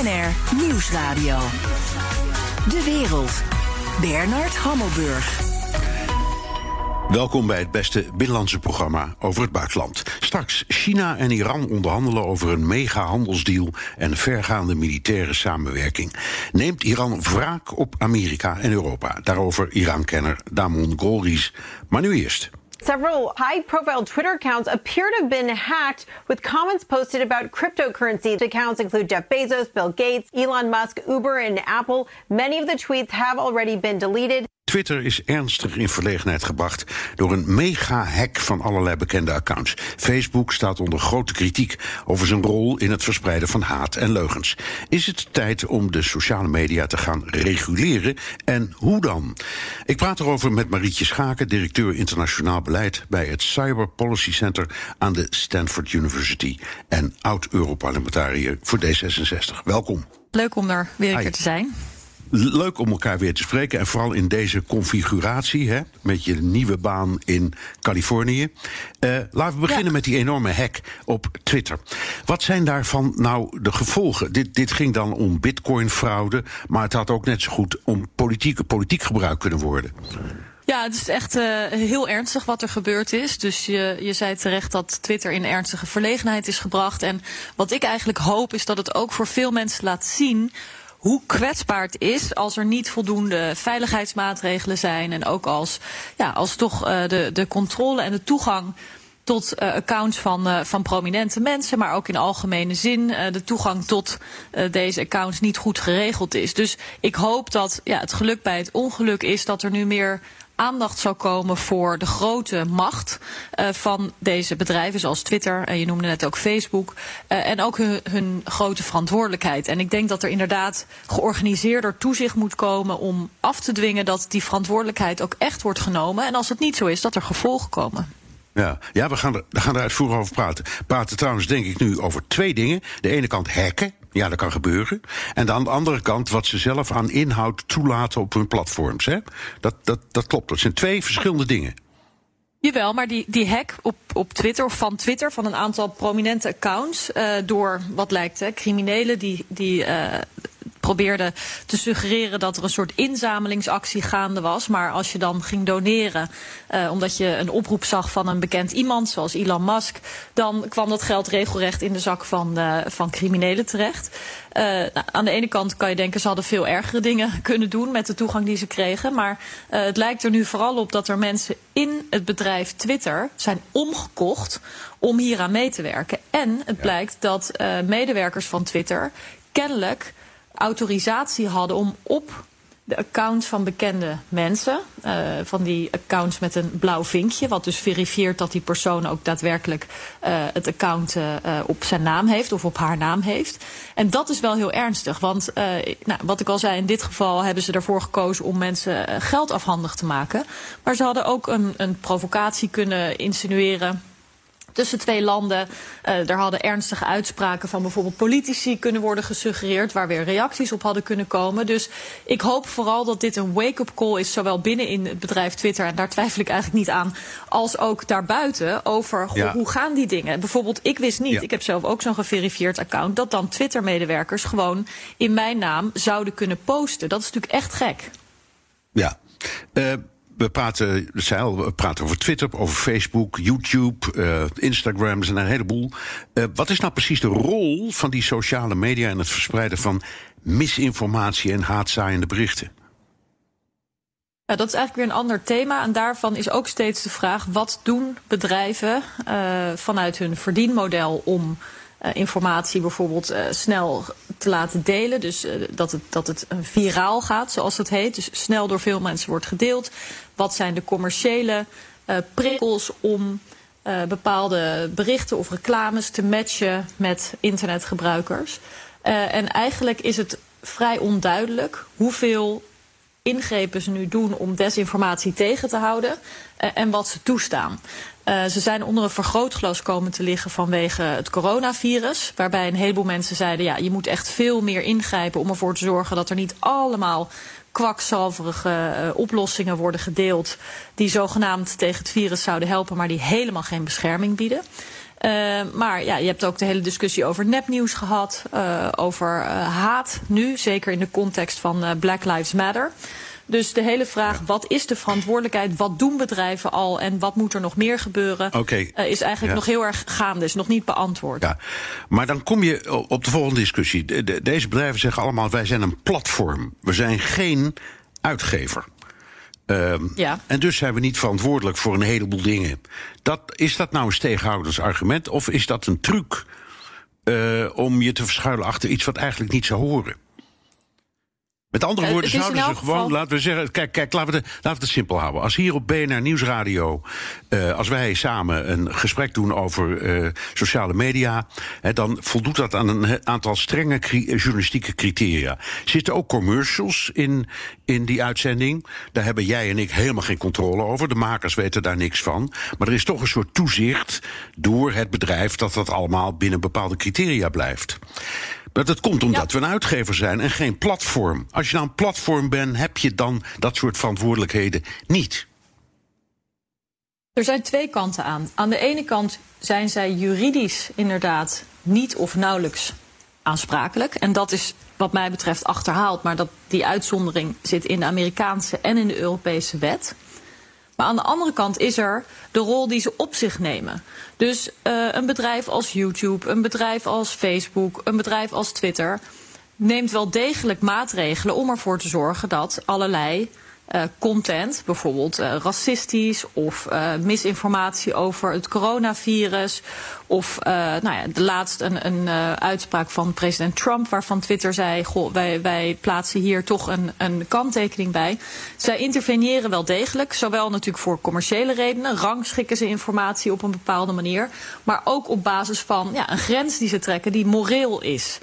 BNR Nieuwsradio. De wereld. Bernard Hammelburg. Welkom bij het beste binnenlandse programma over het buitenland. Straks China en Iran onderhandelen over een mega-handelsdeal en vergaande militaire samenwerking. Neemt Iran wraak op Amerika en Europa? Daarover Iran-kenner Damon Golriz. Maar nu eerst. Several high profile Twitter accounts appear to have been hacked with comments posted about cryptocurrency. The accounts include Jeff Bezos, Bill Gates, Elon Musk, Uber, and Apple. Many of the tweets have already been deleted. Twitter is ernstig in verlegenheid gebracht door een mega-hack van allerlei bekende accounts. Facebook staat onder grote kritiek over zijn rol in het verspreiden van haat en leugens. Is het tijd om de sociale media te gaan reguleren en hoe dan? Ik praat erover met Marietje Schaken, directeur internationaal beleid bij het Cyber Policy Center aan de Stanford University en oud-Europarlementariër voor D66. Welkom. Leuk om er weer een keer te zijn leuk om elkaar weer te spreken. En vooral in deze configuratie, hè, met je nieuwe baan in Californië. Uh, laten we beginnen met die enorme hack op Twitter. Wat zijn daarvan nou de gevolgen? Dit, dit ging dan om bitcoin-fraude, maar het had ook net zo goed om politieke, politiek gebruik kunnen worden. Ja, het is echt uh, heel ernstig wat er gebeurd is. Dus je, je zei terecht dat Twitter in ernstige verlegenheid is gebracht. En wat ik eigenlijk hoop is dat het ook voor veel mensen laat zien hoe kwetsbaar het is als er niet voldoende veiligheidsmaatregelen zijn. En ook als, ja, als toch uh, de, de controle en de toegang tot uh, accounts van, uh, van prominente mensen, maar ook in algemene zin de toegang tot deze accounts niet goed geregeld is. Dus ik hoop dat ja, het geluk bij het ongeluk is dat er nu meer aandacht zou komen voor de grote macht uh, van deze bedrijven, zoals Twitter, en je noemde net ook Facebook, uh, en ook hun, hun, grote verantwoordelijkheid. En ik denk dat er inderdaad georganiseerder toezicht moet komen om af te dwingen dat die verantwoordelijkheid ook echt wordt genomen. En als het niet zo is, dat er gevolgen komen. Ja, ja we, gaan we gaan er uitvoerig over praten. Praten trouwens, denk ik nu over twee dingen. De ene kant hacken. Ja, dat kan gebeuren. En aan de andere kant wat ze zelf aan inhoud toelaten op hun platforms. Hè? Dat, dat, dat klopt. Dat zijn twee verschillende dingen. Jawel, maar die, die hack op, op Twitter of van Twitter van een aantal prominente accounts uh, door wat lijkt hè, criminelen die, die uh, probeerde te suggereren dat er een soort inzamelingsactie gaande was. Maar als je dan ging doneren, uh, omdat je een oproep zag van een bekend iemand, zoals Elon Musk, dan kwam dat geld regelrecht in de zak van, uh, van criminelen terecht. Uh, nou, aan de ene kant kan je denken, ze hadden veel ergere dingen kunnen doen met de toegang die ze kregen. Maar het lijkt er nu vooral op dat er mensen in het bedrijf Twitter zijn omgekocht om hier aan mee te werken. En het blijkt dat medewerkers van Twitter kennelijk autorisatie hadden om op de accounts van bekende mensen, uh, van die accounts met een blauw vinkje, wat dus verifieert dat die persoon ook daadwerkelijk uh, het account uh, op zijn naam heeft of op haar naam heeft. En dat is wel heel ernstig, want nou, wat ik al zei, in dit geval hebben ze ervoor gekozen om mensen geld afhandig te maken. Maar ze hadden ook een, een provocatie kunnen insinueren tussen twee landen. Uh, er hadden ernstige uitspraken van bijvoorbeeld politici kunnen worden gesuggereerd, waar weer reacties op hadden kunnen komen. Dus ik hoop vooral dat dit een wake-up call is, zowel binnen in het bedrijf Twitter, en daar twijfel ik eigenlijk niet aan, als ook daarbuiten over ja. hoe gaan die dingen. Bijvoorbeeld, ik wist niet, ja. ik heb zelf ook zo'n geverifieerd account, dat dan Twitter-medewerkers gewoon in mijn naam zouden kunnen posten. Dat is natuurlijk echt gek. Ja. Uh, we praten, we praten over Twitter, over Facebook, YouTube, uh, Instagram, en een heleboel. Uh, wat is nou precies de rol van die sociale media in het verspreiden van misinformatie en haatzaaiende berichten? Ja, dat is eigenlijk weer een ander thema. En daarvan is ook steeds de vraag: wat doen bedrijven uh, vanuit hun verdienmodel om informatie bijvoorbeeld uh, snel te laten delen. Dus uh, dat, het, dat het viraal gaat, zoals het heet. Dus snel door veel mensen wordt gedeeld. Wat zijn de commerciële prikkels om bepaalde berichten of reclames te matchen met internetgebruikers? en eigenlijk is het vrij onduidelijk hoeveel ingrepen ze nu doen om desinformatie tegen te houden en wat ze toestaan. Uh, ze zijn onder een vergrootglas komen te liggen vanwege het coronavirus. Waarbij een heleboel mensen zeiden: ja, je moet echt veel meer ingrijpen om ervoor te zorgen dat er niet allemaal kwakzalverige uh, oplossingen worden gedeeld. die zogenaamd tegen het virus zouden helpen, maar die helemaal geen bescherming bieden. maar ja, je hebt ook de hele discussie over nepnieuws gehad, over haat nu, zeker in de context van Black Lives Matter. Dus de hele vraag, wat is de verantwoordelijkheid? Wat doen bedrijven al en wat moet er nog meer gebeuren? Uh, is eigenlijk nog heel erg gaande, is nog niet beantwoord. Ja, maar dan kom je op de volgende discussie. deze bedrijven zeggen allemaal, wij zijn een platform. We zijn geen uitgever. Ehm, ja. En dus zijn we niet verantwoordelijk voor een heleboel dingen. Dat, is dat nou een tegenhoudersargument of is dat een truc uh, om je te verschuilen achter iets wat eigenlijk niet zou horen? Met andere eh, woorden, zouden ze gewoon, laten we zeggen, kijk, kijk laten, we het, laten we het simpel houden. Als hier op BNR Nieuwsradio, uh, als wij samen een gesprek doen over uh, sociale media, hè, dan voldoet dat aan een aantal strenge journalistieke criteria. Zitten ook commercials in, in die uitzending? Daar hebben jij en ik helemaal geen controle over. De makers weten daar niks van. Maar er is toch een soort toezicht door het bedrijf dat dat allemaal binnen bepaalde criteria blijft. Maar dat komt omdat we een uitgever zijn en geen platform. Als je nou een platform bent, heb je dan dat soort verantwoordelijkheden niet. Er zijn twee kanten aan. Aan de ene kant zijn zij juridisch inderdaad niet of nauwelijks aansprakelijk. En dat is wat mij betreft achterhaald. Maar dat, die uitzondering zit in de Amerikaanse en in de Europese wet. Maar aan de andere kant is er de rol die ze op zich nemen. Dus uh, een bedrijf als YouTube, een bedrijf als Facebook, een bedrijf als Twitter neemt wel degelijk maatregelen om ervoor te zorgen dat allerlei uh, content, bijvoorbeeld uh, racistisch of uh, misinformatie over het coronavirus. Of nou ja, de laatst een, een uitspraak van president Trump, waarvan Twitter zei: Goh, wij, wij plaatsen hier toch een, een kanttekening bij. Zij interveneren wel degelijk, zowel natuurlijk voor commerciële redenen, rangschikken ze informatie op een bepaalde manier, maar ook op basis van ja, een grens die ze trekken die moreel is.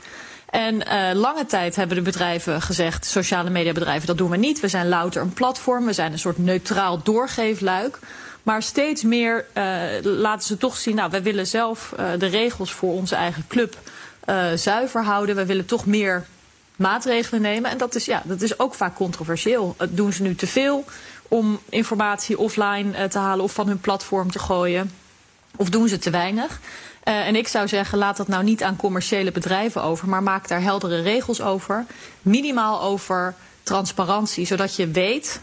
En uh, lange tijd hebben de bedrijven gezegd, sociale mediabedrijven, dat doen we niet. We zijn louter een platform, we zijn een soort neutraal doorgeefluik. Maar steeds meer uh, laten ze toch zien, nou, wij willen zelf uh, de regels voor onze eigen club zuiver houden. We willen toch meer maatregelen nemen. En dat is, ja, dat is ook vaak controversieel. doen ze nu te veel om informatie offline te halen of van hun platform te gooien? Of doen ze te weinig? Uh, en ik zou zeggen, laat dat nou niet aan commerciële bedrijven over, maar maak daar heldere regels over. Minimaal over transparantie, zodat je weet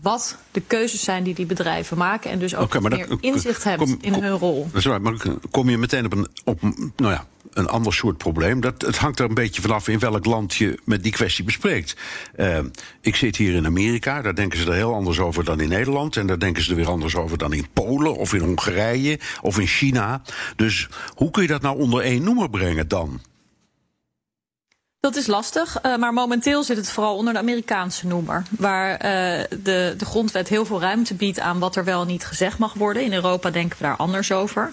wat de keuzes zijn die die bedrijven maken. En dus ook okay, meer inzicht hebben in hun rol. Dat is waar, maar kom je meteen op een, op, nou ja, een ander soort probleem. Dat, het hangt er een beetje vanaf in welk land je met die kwestie bespreekt. Uh, ik zit hier in Amerika, daar denken ze er heel anders over dan in Nederland. En daar denken ze er weer anders over dan in Polen of in Hongarije of in China. Dus hoe kun je dat nou onder één noemer brengen dan? Dat is lastig, uh, maar momenteel zit het vooral onder de Amerikaanse noemer. Waar uh, de, de grondwet heel veel ruimte biedt aan wat er wel niet gezegd mag worden. In Europa denken we daar anders over.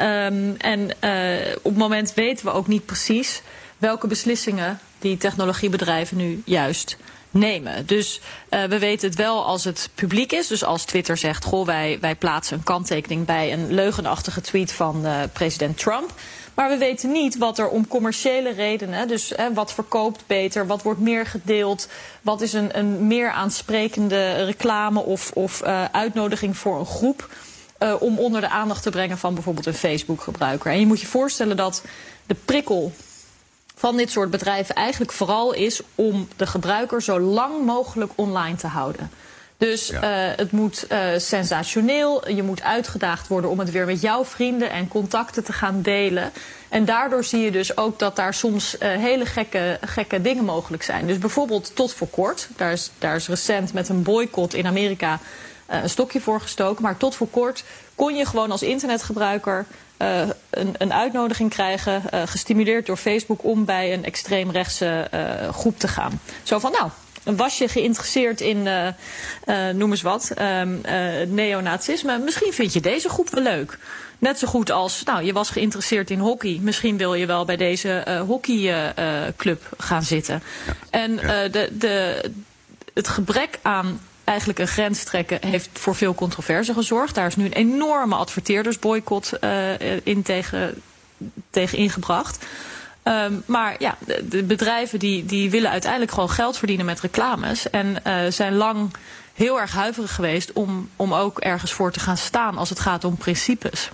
Um, en uh, op het moment weten we ook niet precies welke beslissingen die technologiebedrijven nu juist nemen. Dus uh, we weten het wel als het publiek is. Dus als Twitter zegt, goh, wij, wij plaatsen een kanttekening bij een leugenachtige tweet van uh, president Trump. Maar we weten niet wat er om commerciële redenen, dus hè, wat verkoopt beter, wat wordt meer gedeeld, wat is een, een meer aansprekende reclame of, of uitnodiging voor een groep. Uh, om onder de aandacht te brengen van bijvoorbeeld een Facebook-gebruiker. En je moet je voorstellen dat de prikkel van dit soort bedrijven eigenlijk vooral is om de gebruiker zo lang mogelijk online te houden. Dus ja. uh, het moet uh, sensationeel. Je moet uitgedaagd worden om het weer met jouw vrienden en contacten te gaan delen. En daardoor zie je dus ook dat daar soms uh, hele gekke, gekke dingen mogelijk zijn. Dus bijvoorbeeld tot voor kort. Daar is, daar is recent met een boycott in Amerika een stokje voor gestoken. Maar tot voor kort kon je gewoon als internetgebruiker uh, een, een, uitnodiging krijgen, uh, gestimuleerd door Facebook, om bij een extreemrechtse uh, groep te gaan. Zo van, nou, was je geïnteresseerd in, noem eens wat, uh, neonazisme? Misschien vind je deze groep wel leuk. Net zo goed als, nou, je was geïnteresseerd in hockey. Misschien wil je wel bij deze hockeyclub gaan zitten. Ja. En de, de, het gebrek aan eigenlijk een grens trekken heeft voor veel controverse gezorgd. Daar is nu een enorme adverteerdersboycott in tegen, tegen ingebracht. Um, maar ja, de, bedrijven die, die willen uiteindelijk gewoon geld verdienen met reclames. En uh, zijn lang heel erg huiverig geweest om, om ook ergens voor te gaan staan als het gaat om principes.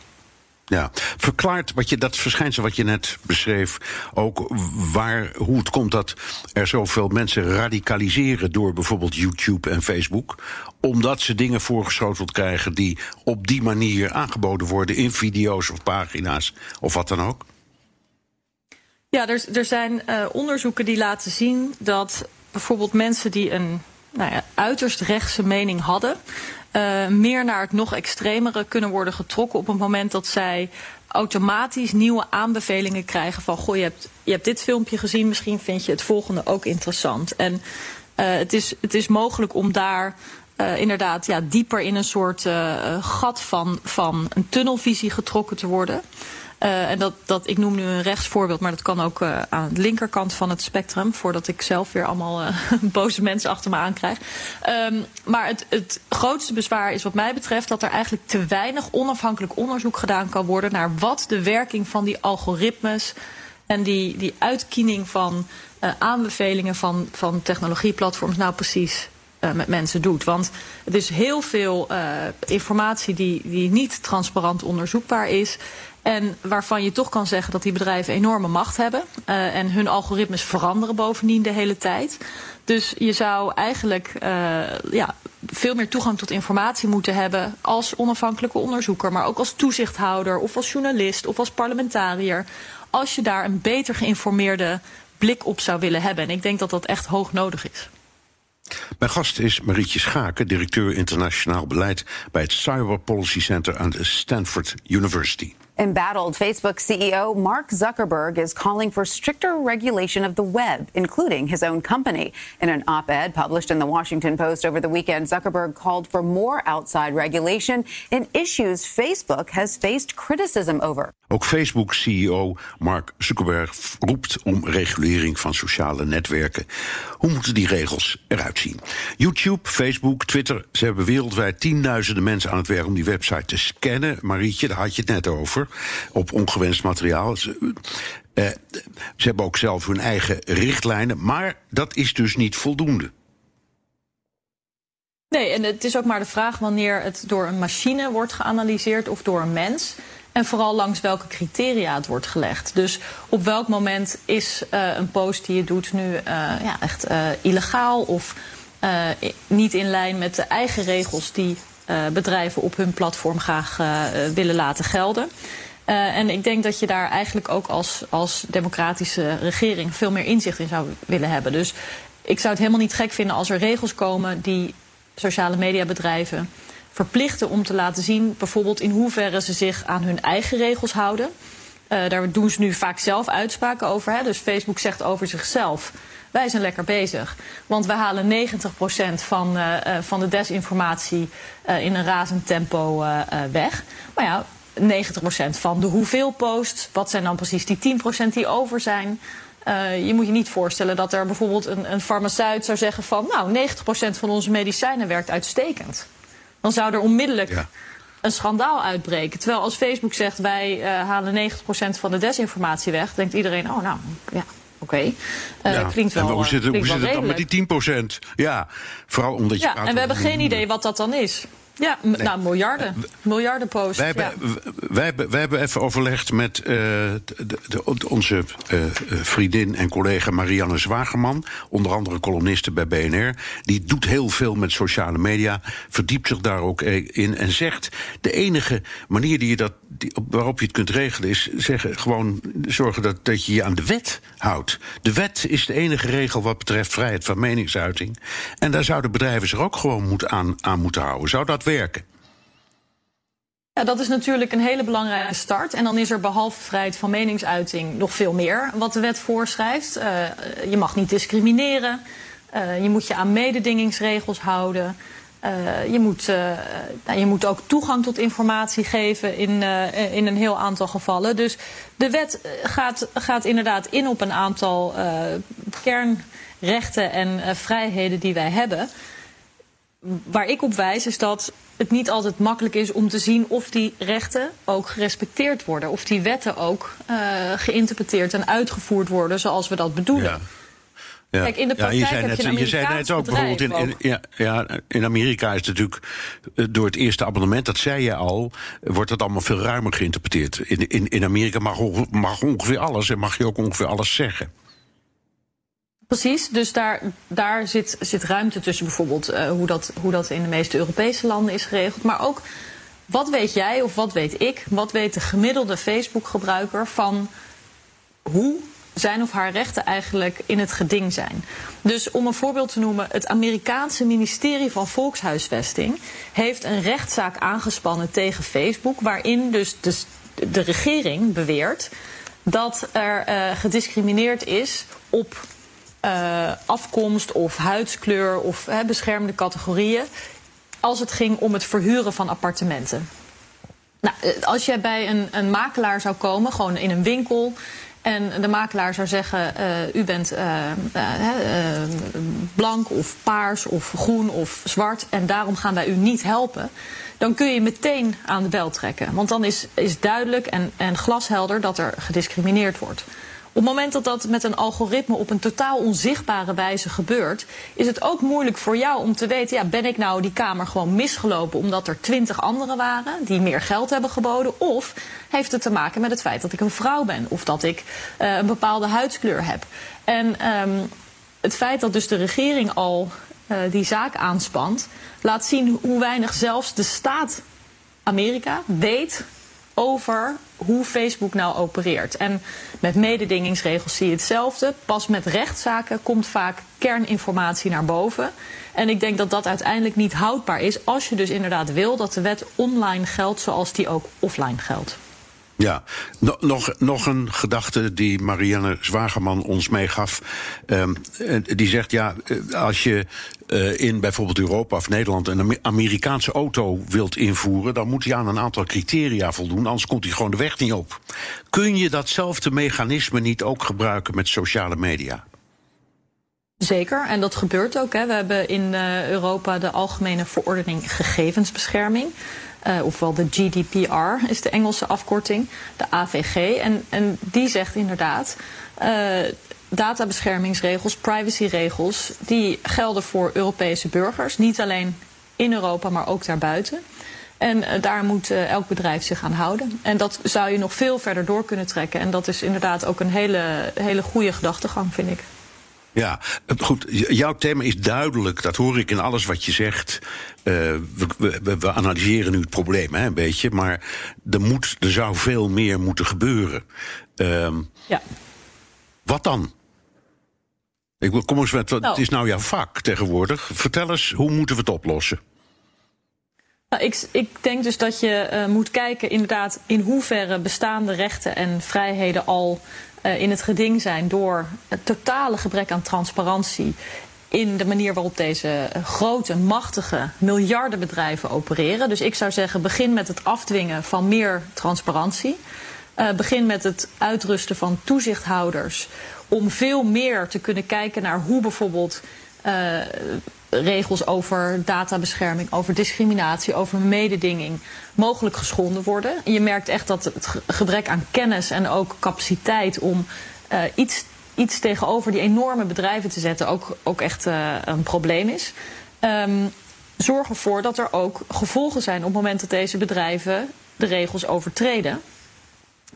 Ja, verklaart wat je, dat verschijnsel wat je net beschreef ook waar, hoe het komt dat er zoveel mensen radicaliseren door bijvoorbeeld YouTube en Facebook, omdat ze dingen voorgeschoteld krijgen die op die manier aangeboden worden in video's of pagina's of wat dan ook? Ja, er, er zijn uh, onderzoeken die laten zien dat bijvoorbeeld mensen die een nou ja, uiterst rechtse mening hadden, uh, meer naar het nog extremere kunnen worden getrokken op het moment dat zij automatisch nieuwe aanbevelingen krijgen van goh, je hebt, je hebt dit filmpje gezien, misschien vind je het volgende ook interessant. En uh, het, is, het is mogelijk om daar uh, inderdaad ja, dieper in een soort gat van, van een tunnelvisie getrokken te worden. Uh, en dat, dat, ik noem nu een rechtsvoorbeeld, maar dat kan ook uh, aan de linkerkant van het spectrum, voordat ik zelf weer allemaal uh, boze mensen achter me aankrijg. Um, maar het, het grootste bezwaar is wat mij betreft dat er eigenlijk te weinig onafhankelijk onderzoek gedaan kan worden naar wat de werking van die algoritmes en die, die uitkiening van aanbevelingen van, van technologieplatforms nou precies met mensen doet. Want het is heel veel informatie die, die niet transparant onderzoekbaar is. En waarvan je toch kan zeggen dat die bedrijven enorme macht hebben. Uh, en hun algoritmes veranderen bovendien de hele tijd. Dus je zou eigenlijk ja, veel meer toegang tot informatie moeten hebben als onafhankelijke onderzoeker. Maar ook als toezichthouder of als journalist of als parlementariër. Als je daar een beter geïnformeerde blik op zou willen hebben. En ik denk dat dat echt hoog nodig is. Mijn gast is Marietje Schaken, directeur internationaal beleid bij het Cyber Policy Center aan de Stanford University. Embattled Facebook CEO Mark Zuckerberg is calling for stricter regulation of the web, including his own company. In an op ed published in the Washington Post over the weekend, Zuckerberg called for more outside regulation in issues Facebook has faced criticism over. Ook Facebook-CEO Mark Zuckerberg roept om regulering van sociale netwerken. Hoe moeten die regels eruit zien? YouTube, Facebook, Twitter, ze hebben wereldwijd tienduizenden mensen aan het werk om die website te scannen. Marietje, daar had je het net over op ongewenst materiaal. Ze, ze hebben ook zelf hun eigen richtlijnen, maar dat is dus niet voldoende. Nee, en het is ook maar de vraag wanneer het door een machine wordt geanalyseerd of door een mens. En vooral langs welke criteria het wordt gelegd. Dus op welk moment is uh, een post die je doet nu uh, ja, echt illegaal of niet in lijn met de eigen regels die bedrijven op hun platform graag willen laten gelden. En ik denk dat je daar eigenlijk ook als, als democratische regering veel meer inzicht in zou willen hebben. Dus ik zou het helemaal niet gek vinden als er regels komen die sociale mediabedrijven verplichten om te laten zien, bijvoorbeeld in hoeverre ze zich aan hun eigen regels houden. Uh, daar doen ze nu vaak zelf uitspraken over. Hè? Dus Facebook zegt over zichzelf. Wij zijn lekker bezig. Want we halen 90% van, uh, van de desinformatie in een razend tempo weg. Maar ja, 90% van de hoeveel posts. Wat zijn dan precies die 10% die over zijn? Je moet je niet voorstellen dat er bijvoorbeeld een, een farmaceut zou zeggen van... nou, 90% van onze medicijnen werkt uitstekend. Dan zou er onmiddellijk ja. een schandaal uitbreken. Terwijl als Facebook zegt wij uh, halen 90% van de desinformatie weg... denkt iedereen, oh nou, ja, oké. Okay. Uh, ja. Klinkt wel En hoe zit het, hoe zit het dan met die 10%? Ja, vooral omdat je... Ja, en we hebben geen idee wat dat dan is. Ja, nee. nou, miljarden. Uh, miljarden posts. Wij hebben, ja. wij, hebben, wij hebben even overlegd met uh, de, de, onze uh, vriendin en collega Marianne Zwagerman. Onder andere columniste bij BNR. Die doet heel veel met sociale media. Verdiept zich daar ook in. En zegt: de enige manier die je dat, die, waarop je het kunt regelen is zeggen, gewoon zorgen dat, dat je je aan de wet houdt. De wet is de enige regel wat betreft vrijheid van meningsuiting. En daar zouden bedrijven zich ook gewoon moet aan, aan moeten houden. Zou dat Ja, dat is natuurlijk een hele belangrijke start. En dan is er behalve vrijheid van meningsuiting nog veel meer wat de wet voorschrijft. Uh, je mag niet discrimineren. Uh, je moet je aan mededingingsregels houden. Uh, je, moet, nou, je moet ook toegang tot informatie geven in, in een heel aantal gevallen. Dus de wet gaat, gaat inderdaad in op een aantal kernrechten en vrijheden die wij hebben waar ik op wijs is dat het niet altijd makkelijk is om te zien of die rechten ook gerespecteerd worden. Of die wetten ook uh, geïnterpreteerd en uitgevoerd worden zoals we dat bedoelen. Ja. Ja. Kijk, in de Ja, praktijk je zei heb net, je zei net ook bijvoorbeeld in, ja, ja, in Amerika is het natuurlijk eh, door het eerste abonnement, dat zei je al, eh, wordt het allemaal veel ruimer geïnterpreteerd. In, in, in Amerika mag, mag ongeveer alles en mag je ook ongeveer alles zeggen. Precies, dus daar, daar zit, zit ruimte tussen bijvoorbeeld eh, hoe, dat, hoe dat in de meeste Europese landen is geregeld. Maar ook wat weet jij of wat weet ik, wat weet de gemiddelde Facebook-gebruiker van hoe zijn of haar rechten eigenlijk in het geding zijn. Dus om een voorbeeld te noemen, het Amerikaanse ministerie van Volkshuisvesting heeft een rechtszaak aangespannen tegen Facebook, waarin dus de, de regering beweert dat er eh, gediscrimineerd is op eh, afkomst of huidskleur of beschermde categorieën als het ging om het verhuren van appartementen. Nou, eh, als jij bij een, een makelaar zou komen, gewoon in een winkel. En de makelaar zou zeggen: eh, U bent blank of paars of groen of zwart. En daarom gaan wij u niet helpen. Dan kun je meteen aan de bel trekken. Want dan is, is duidelijk en, en glashelder dat er gediscrimineerd wordt. Op het moment dat dat met een algoritme op een totaal onzichtbare wijze gebeurt, is het ook moeilijk voor jou om te weten: ja, ben ik nou die kamer gewoon misgelopen omdat er twintig anderen waren die meer geld hebben geboden? Of heeft het te maken met het feit dat ik een vrouw ben of dat ik eh, een bepaalde huidskleur heb? En ehm, het feit dat dus de regering al eh, die zaak aanspant, laat zien hoe weinig zelfs de staat Amerika weet over hoe Facebook nou opereert. En met mededingingsregels zie je hetzelfde. Pas met rechtszaken komt vaak kerninformatie naar boven. En ik denk dat dat uiteindelijk niet houdbaar is als je dus inderdaad wil dat de wet online geldt zoals die ook offline geldt. Ja, no- nog, nog een gedachte die Marianne Zwageman ons meegaf. Eh, die zegt, ja, eh, als je eh, in bijvoorbeeld Europa of Nederland een Ame- Amerikaanse auto wilt invoeren, dan moet hij aan een aantal criteria voldoen, anders komt hij gewoon de weg niet op. Kun je datzelfde mechanisme niet ook gebruiken met sociale media? Zeker, en dat gebeurt ook. Hè. We hebben in eh, Europa de Algemene Verordening Gegevensbescherming. eh, ofwel de GDPR is de Engelse afkorting, de AVG. En, en die zegt inderdaad, databeschermingsregels, privacyregels, die gelden voor Europese burgers. Niet alleen in Europa, maar ook daarbuiten. En eh, daar moet eh, elk bedrijf zich aan houden. En dat zou je nog veel verder door kunnen trekken. En dat is inderdaad ook een hele, hele goede gedachtegang, vind ik. Ja, eh, goed. Jouw thema is duidelijk. Dat hoor ik in alles wat je zegt. Eh, we, we, we analyseren nu het probleem hè, een beetje. Maar er, moet, er zou veel meer moeten gebeuren. Ehm, Ja. Wat dan? Ik wil, kom eens met, wat Nou. het is nou jouw vak tegenwoordig. Vertel eens, hoe moeten we het oplossen? Nou, ik, ik denk dus dat je eh, moet kijken inderdaad in hoeverre bestaande rechten en vrijheden al eh, in het geding zijn door het totale gebrek aan transparantie in de manier waarop deze eh, grote, machtige miljardenbedrijven opereren. Dus ik zou zeggen, begin met het afdwingen van meer transparantie. Eh, begin met het uitrusten van toezichthouders om veel meer te kunnen kijken naar hoe bijvoorbeeld eh, regels over databescherming, over discriminatie, over mededinging mogelijk geschonden worden. En je merkt echt dat het ge- gebrek aan kennis en ook capaciteit om eh, iets, iets tegenover die enorme bedrijven te zetten ook, ook echt een probleem is. Ehm, zorg ervoor dat er ook gevolgen zijn op het moment dat deze bedrijven de regels overtreden.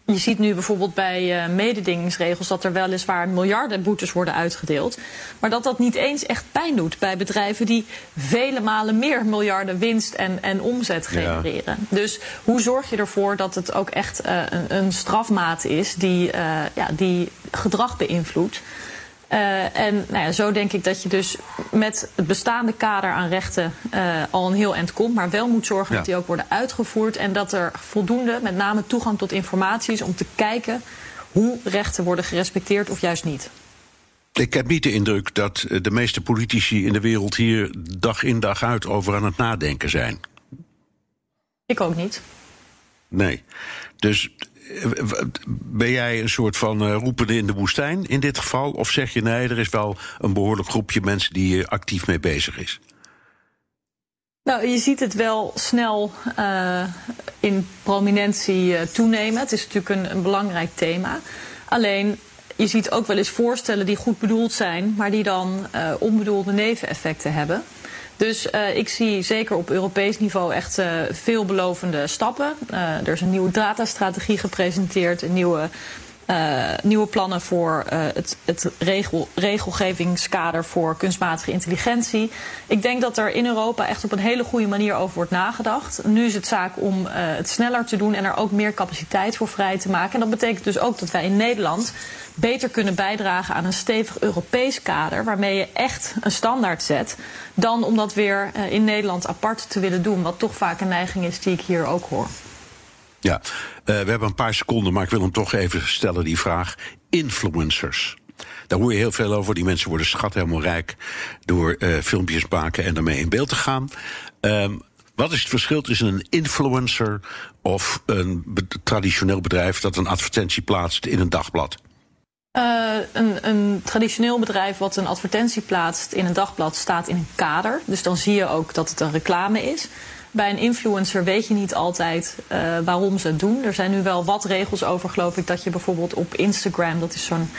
Je ziet nu bijvoorbeeld bij eh, mededingingsregels dat er weliswaar miljarden boetes worden uitgedeeld. Maar dat dat niet eens echt pijn doet bij bedrijven die vele malen meer miljarden winst en, en omzet Ja. genereren. Dus hoe zorg je ervoor dat het ook echt eh, een, een strafmaat is die, eh, ja, die gedrag beïnvloedt? Eh, en nou ja, zo denk ik dat je dus met het bestaande kader aan rechten eh, al een heel eind komt. Maar wel moet zorgen Ja. dat die ook worden uitgevoerd. En dat er voldoende, met name toegang tot informatie is om te kijken hoe rechten worden gerespecteerd of juist niet. Ik heb niet de indruk dat eh, de meeste politici in de wereld hier dag in dag uit over aan het nadenken zijn. Ik ook niet. Nee. Dus ben jij een soort van eh, roepende in de woestijn in dit geval? Of zeg je nee, er is wel een behoorlijk groepje mensen die hier actief mee bezig is? Nou, je ziet het wel snel eh, in prominentie eh, toenemen. Het is natuurlijk een, een belangrijk thema. Alleen, je ziet ook wel eens voorstellen die goed bedoeld zijn, maar die dan onbedoelde neveneffecten hebben. Dus uh, ik zie zeker op Europees niveau echt uh, veelbelovende stappen. er is een nieuwe datastrategie gepresenteerd, een nieuwe uh, nieuwe plannen voor uh, het, het regel, regelgevingskader voor kunstmatige intelligentie. Ik denk dat er in Europa echt op een hele goede manier over wordt nagedacht. Nu is het zaak om uh, het sneller te doen en er ook meer capaciteit voor vrij te maken. En dat betekent dus ook dat wij in Nederland beter kunnen bijdragen aan een stevig Europees kader, waarmee je echt een standaard zet, dan om dat weer in Nederland apart te willen doen, wat toch vaak een neiging is die ik hier ook hoor. Ja, uh, we hebben een paar seconden, maar ik wil hem toch even stellen, die vraag. Influencers. Daar hoor je heel veel over. Die mensen worden schat helemaal rijk door uh, filmpjes maken en daarmee in beeld te gaan. Um, wat is het verschil tussen een influencer of een traditioneel bedrijf dat een advertentie plaatst in een dagblad? Uh, een, een, traditioneel bedrijf wat een advertentie plaatst in een dagblad staat in een kader. Dus dan zie je ook dat het een reclame is. Bij een influencer weet je niet altijd uh, waarom ze het doen. Er zijn nu wel wat regels over, geloof ik, dat je bijvoorbeeld op Instagram, dat is zo'n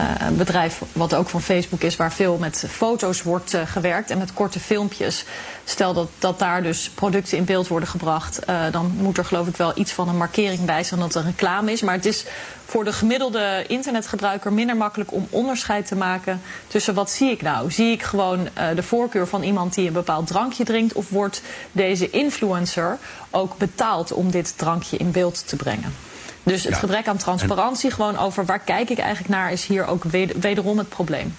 uh, bedrijf wat ook van Facebook is, waar veel met foto's wordt uh, gewerkt en met korte filmpjes. Stel dat, dat daar dus producten in beeld worden gebracht, dan moet er geloof ik wel iets van een markering bij zijn dat een reclame is. Maar het is voor de gemiddelde internetgebruiker minder makkelijk om onderscheid te maken tussen wat zie ik nou? Zie ik gewoon de voorkeur van iemand die een bepaald drankje drinkt of wordt deze influencer ook betaald om dit drankje in beeld te brengen? Dus het ja. gebrek aan transparantie, en... gewoon over waar kijk ik eigenlijk naar, is hier ook wederom het probleem.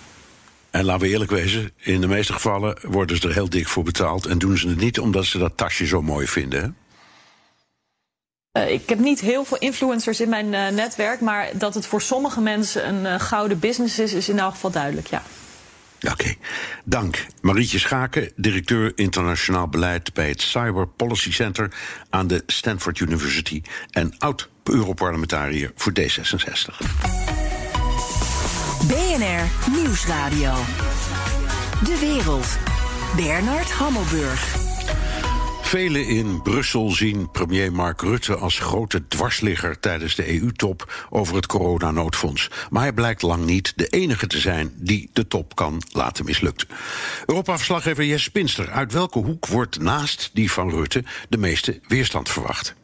En laten we eerlijk wezen, in de meeste gevallen worden ze er heel dik voor betaald en doen ze het niet omdat ze dat tasje zo mooi vinden. Hè? Uh, ik heb niet heel veel influencers in mijn uh, netwerk, maar dat het voor sommige mensen een uh, gouden business is, is in elk geval duidelijk, ja. Oké, okay. dank. Marietje Schaken, directeur internationaal beleid bij het Cyber Policy Center aan de Stanford University en oud Europarlementariër voor D66. BNR Nieuwsradio. De wereld. Bernard Hammelburg. Velen in Brussel zien premier Mark Rutte als grote dwarsligger tijdens de EU-top over het coronanoodfonds. Maar hij blijkt lang niet de enige te zijn die de top kan laten mislukken. Europa-verslaggever Jes Spinster, uit welke hoek wordt naast die van Rutte de meeste weerstand verwacht?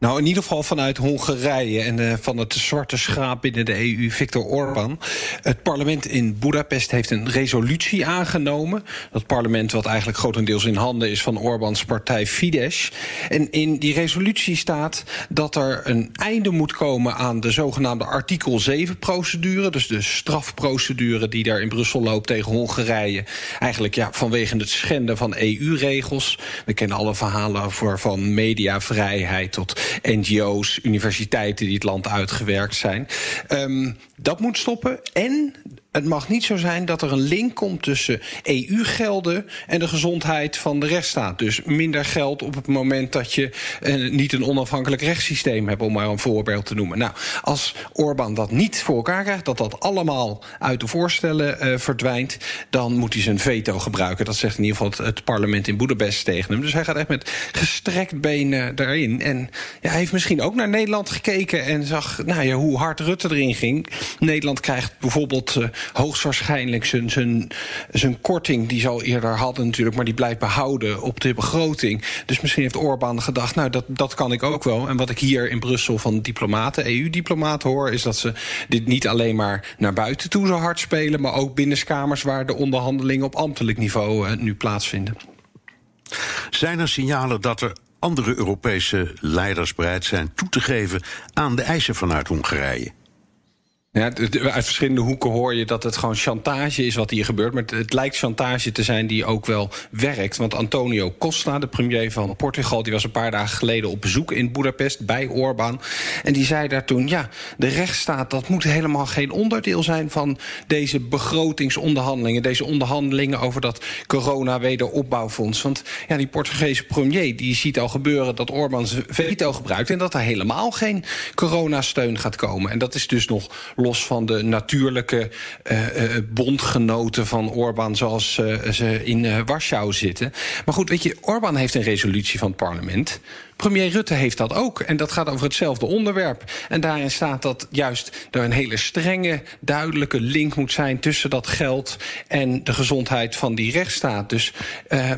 Nou, in ieder geval vanuit Hongarije en uh, van het zwarte schaap binnen de EU, Viktor Orbán. Het parlement in Budapest heeft een resolutie aangenomen. Dat parlement wat eigenlijk grotendeels in handen is van Orbáns partij Fidesz. En in die resolutie staat dat er een einde moet komen aan de zogenaamde artikel 7-procedure. Dus de strafprocedure die daar in Brussel loopt tegen Hongarije. Eigenlijk ja, vanwege het schenden van EU-regels. We kennen alle verhalen voor van mediavrijheid tot NGO's, universiteiten die het land uitgewerkt zijn. Um, dat moet stoppen. En het mag niet zo zijn dat er een link komt tussen EU-gelden en de gezondheid van de rechtsstaat. Dus minder geld op het moment dat je uh, niet een onafhankelijk rechtssysteem hebt, om maar een voorbeeld te noemen. Nou, als Orbán dat niet voor elkaar krijgt, dat dat allemaal uit de voorstellen uh, verdwijnt, dan moet hij zijn veto gebruiken. Dat zegt in ieder geval het, parlement in Boedapest tegen hem. Dus hij gaat echt met gestrekt benen daarin. En ja, hij heeft misschien ook naar Nederland gekeken en zag nou ja, hoe hard Rutte erin ging. Nederland krijgt bijvoorbeeld uh, hoogstwaarschijnlijk zijn, zijn, zijn korting, die ze al eerder hadden natuurlijk, maar die blijft behouden op de begroting. Dus misschien heeft Orbán gedacht, nou dat, dat kan ik ook wel. En wat ik hier in Brussel van diplomaten, EU-diplomaten hoor, is dat ze dit niet alleen maar naar buiten toe zo hard spelen, maar ook binnenskamers waar de onderhandelingen op ambtelijk niveau uh, nu plaatsvinden. Zijn er signalen dat er andere Europese leiders bereid zijn toe te geven aan de eisen vanuit Hongarije? Ja, uit verschillende hoeken hoor je dat het gewoon chantage is wat hier gebeurt. Maar het, lijkt chantage te zijn die ook wel werkt. Want Antonio Costa, de premier van Portugal, die was een paar dagen geleden op bezoek in Budapest bij Orbán. En die zei daar toen: ja, de rechtsstaat dat moet helemaal geen onderdeel zijn van deze begrotingsonderhandelingen. Deze onderhandelingen over dat corona-wederopbouwfonds. Want ja, die Portugese premier die ziet al gebeuren dat Orbán zijn veto gebruikt. En dat er helemaal geen coronasteun gaat komen. En dat is dus nog los van de natuurlijke uh, bondgenoten van Orbán, zoals ze in Warschau zitten. Maar goed, weet je, Orbán heeft een resolutie van het parlement. Premier Rutte heeft dat ook. En dat gaat over hetzelfde onderwerp. En daarin staat dat juist er een hele strenge, duidelijke link moet zijn tussen dat geld en de gezondheid van die rechtsstaat. Dus. Uh,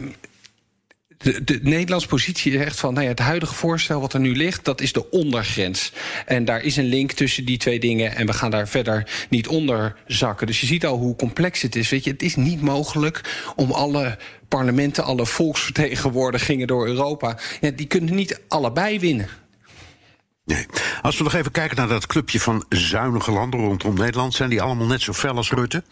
de, de Nederlandse positie is echt van... Nou ja, het huidige voorstel wat er nu ligt, dat is de ondergrens. En daar is een link tussen die twee dingen... en we gaan daar verder niet onder zakken. Dus je ziet al hoe complex het is. Weet je, het is niet mogelijk om alle parlementen... alle volksvertegenwoordigingen door Europa... Die kunnen niet allebei winnen. Nee. Als we nog even kijken naar dat clubje van zuinige landen rondom Nederland... zijn die allemaal net zo fel als Rutte?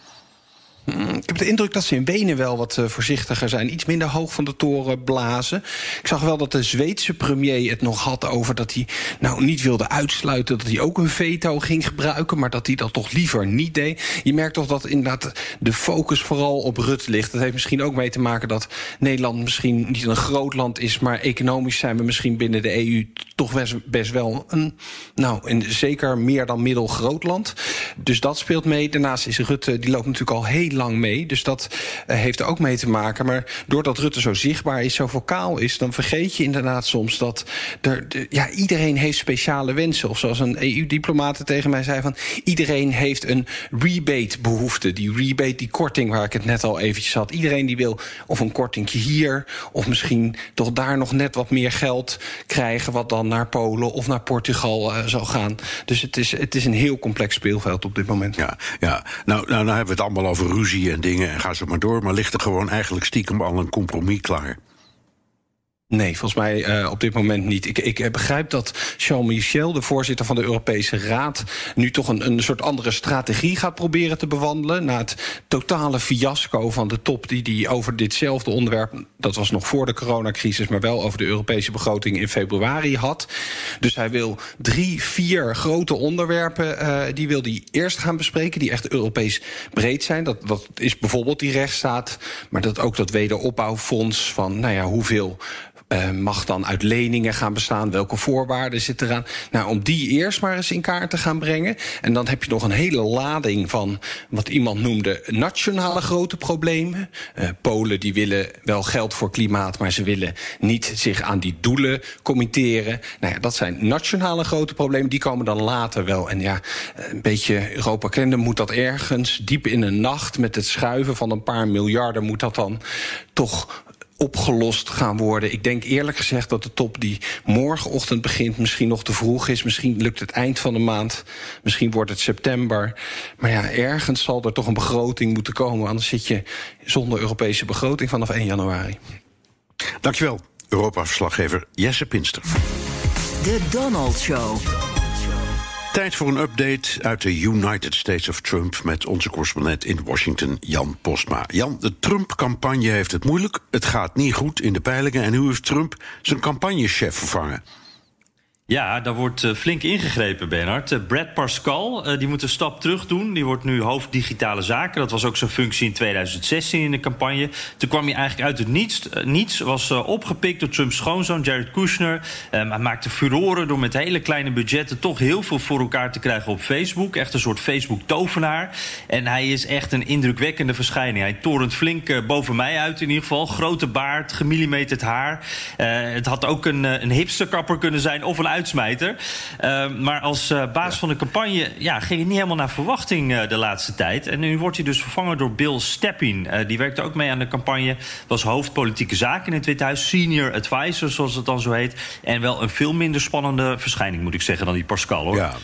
Mm, ik heb de indruk dat ze in Wenen wel wat uh, voorzichtiger zijn. Iets minder hoog van de toren blazen. Ik zag wel dat de Zweedse premier het nog had over dat hij nou niet wilde uitsluiten dat hij ook een veto ging gebruiken, maar dat hij dat toch liever niet deed. Je merkt toch dat inderdaad de focus vooral op Rutte ligt. Dat heeft misschien ook mee te maken dat Nederland misschien niet een groot land is, maar economisch zijn we misschien binnen de EU toch best, best wel een, nou, een zeker meer dan middelgroot land. Dus dat speelt mee. Daarnaast is Rutte, die loopt natuurlijk al heel lang mee. Dus dat uh, heeft er ook mee te maken. Maar doordat Rutte zo zichtbaar is, zo vocaal is, dan vergeet je inderdaad soms dat er, ja, iedereen heeft speciale wensen. Of zoals een EU-diplomaat tegen mij zei: van iedereen heeft een rebate-behoefte. Die rebate, die korting waar ik het net al eventjes had. Iedereen die wil of een kortingje hier, of misschien toch daar nog net wat meer geld krijgen, wat dan naar Polen of naar Portugal uh, zal gaan. Dus het is, het is een heel complex speelveld op dit moment. Ja, ja. Nou, nou, nou hebben we het allemaal over ruzie en dingen en ga zo maar door. Maar ligt er gewoon eigenlijk stiekem al een compromis klaar? Nee, volgens mij uh, op dit moment niet. Ik, ik begrijp dat Charles Michel, de voorzitter van de Europese Raad, nu toch een, een soort andere strategie gaat proberen te bewandelen. Na het totale fiasco van de top die hij over ditzelfde onderwerp, dat was nog voor de coronacrisis, maar wel over de Europese begroting in februari had. Dus hij wil drie, vier grote onderwerpen, uh, die wil hij eerst gaan bespreken, die echt Europees breed zijn. Dat, dat is bijvoorbeeld die rechtsstaat, maar dat ook dat wederopbouwfonds van, nou ja, hoeveel uh, mag dan uit leningen gaan bestaan? Welke voorwaarden zitten eraan? Nou, om die eerst maar eens in kaart te gaan brengen. En dan heb je nog een hele lading van wat iemand noemde nationale grote problemen. Uh, Polen die willen wel geld voor klimaat, maar ze willen niet zich aan die doelen committeren. Nou ja, dat zijn nationale grote problemen. Die komen dan later wel. En ja, een beetje Europa kennen moet dat ergens diep in een nacht met het schuiven van een paar miljarden moet dat dan toch opgelost gaan worden. Ik denk eerlijk gezegd dat de top die morgenochtend begint misschien nog te vroeg is. Misschien lukt het eind van de maand. Misschien wordt het september. Maar ja, ergens zal er toch een begroting moeten komen. Anders zit je zonder Europese begroting vanaf 1 januari. Dankjewel, Europa-verslaggever Jesse Pinster. De Donald Show. Tijd voor een update uit de United States of Trump met onze correspondent in Washington, Jan Postma. Jan, de Trump-campagne heeft het moeilijk. Het gaat niet goed in de peilingen. En nu heeft Trump zijn campagnechef vervangen. Ja, daar wordt uh, flink ingegrepen, Bernard. Uh, Brad Pascal, uh, die moet een stap terug doen. Die wordt nu hoofd digitale zaken. Dat was ook zijn functie in 2016 in de campagne. Toen kwam hij eigenlijk uit het niets. niets was opgepikt door Trumps schoonzoon Jared Kushner. hij maakte furoren door met hele kleine budgetten... toch heel veel voor elkaar te krijgen op Facebook. Echt een soort Facebook-tovenaar. En hij is echt een indrukwekkende verschijning. Hij torent flink boven mij uit in ieder geval. Grote baard, gemillimeterd haar. het had ook een, een hipsterkapper kunnen zijn of een uitsmijter. Uh, maar als uh, baas ja. van de campagne ja, ging het niet helemaal naar verwachting uh, de laatste tijd. En nu wordt hij dus vervangen door Bill Steppin. die werkte ook mee aan de campagne. Was hoofd politieke zaken in het Witte Huis. Senior advisor, zoals het dan zo heet. En wel een veel minder spannende verschijning, moet ik zeggen, dan die Pascal. Hoor. Ja.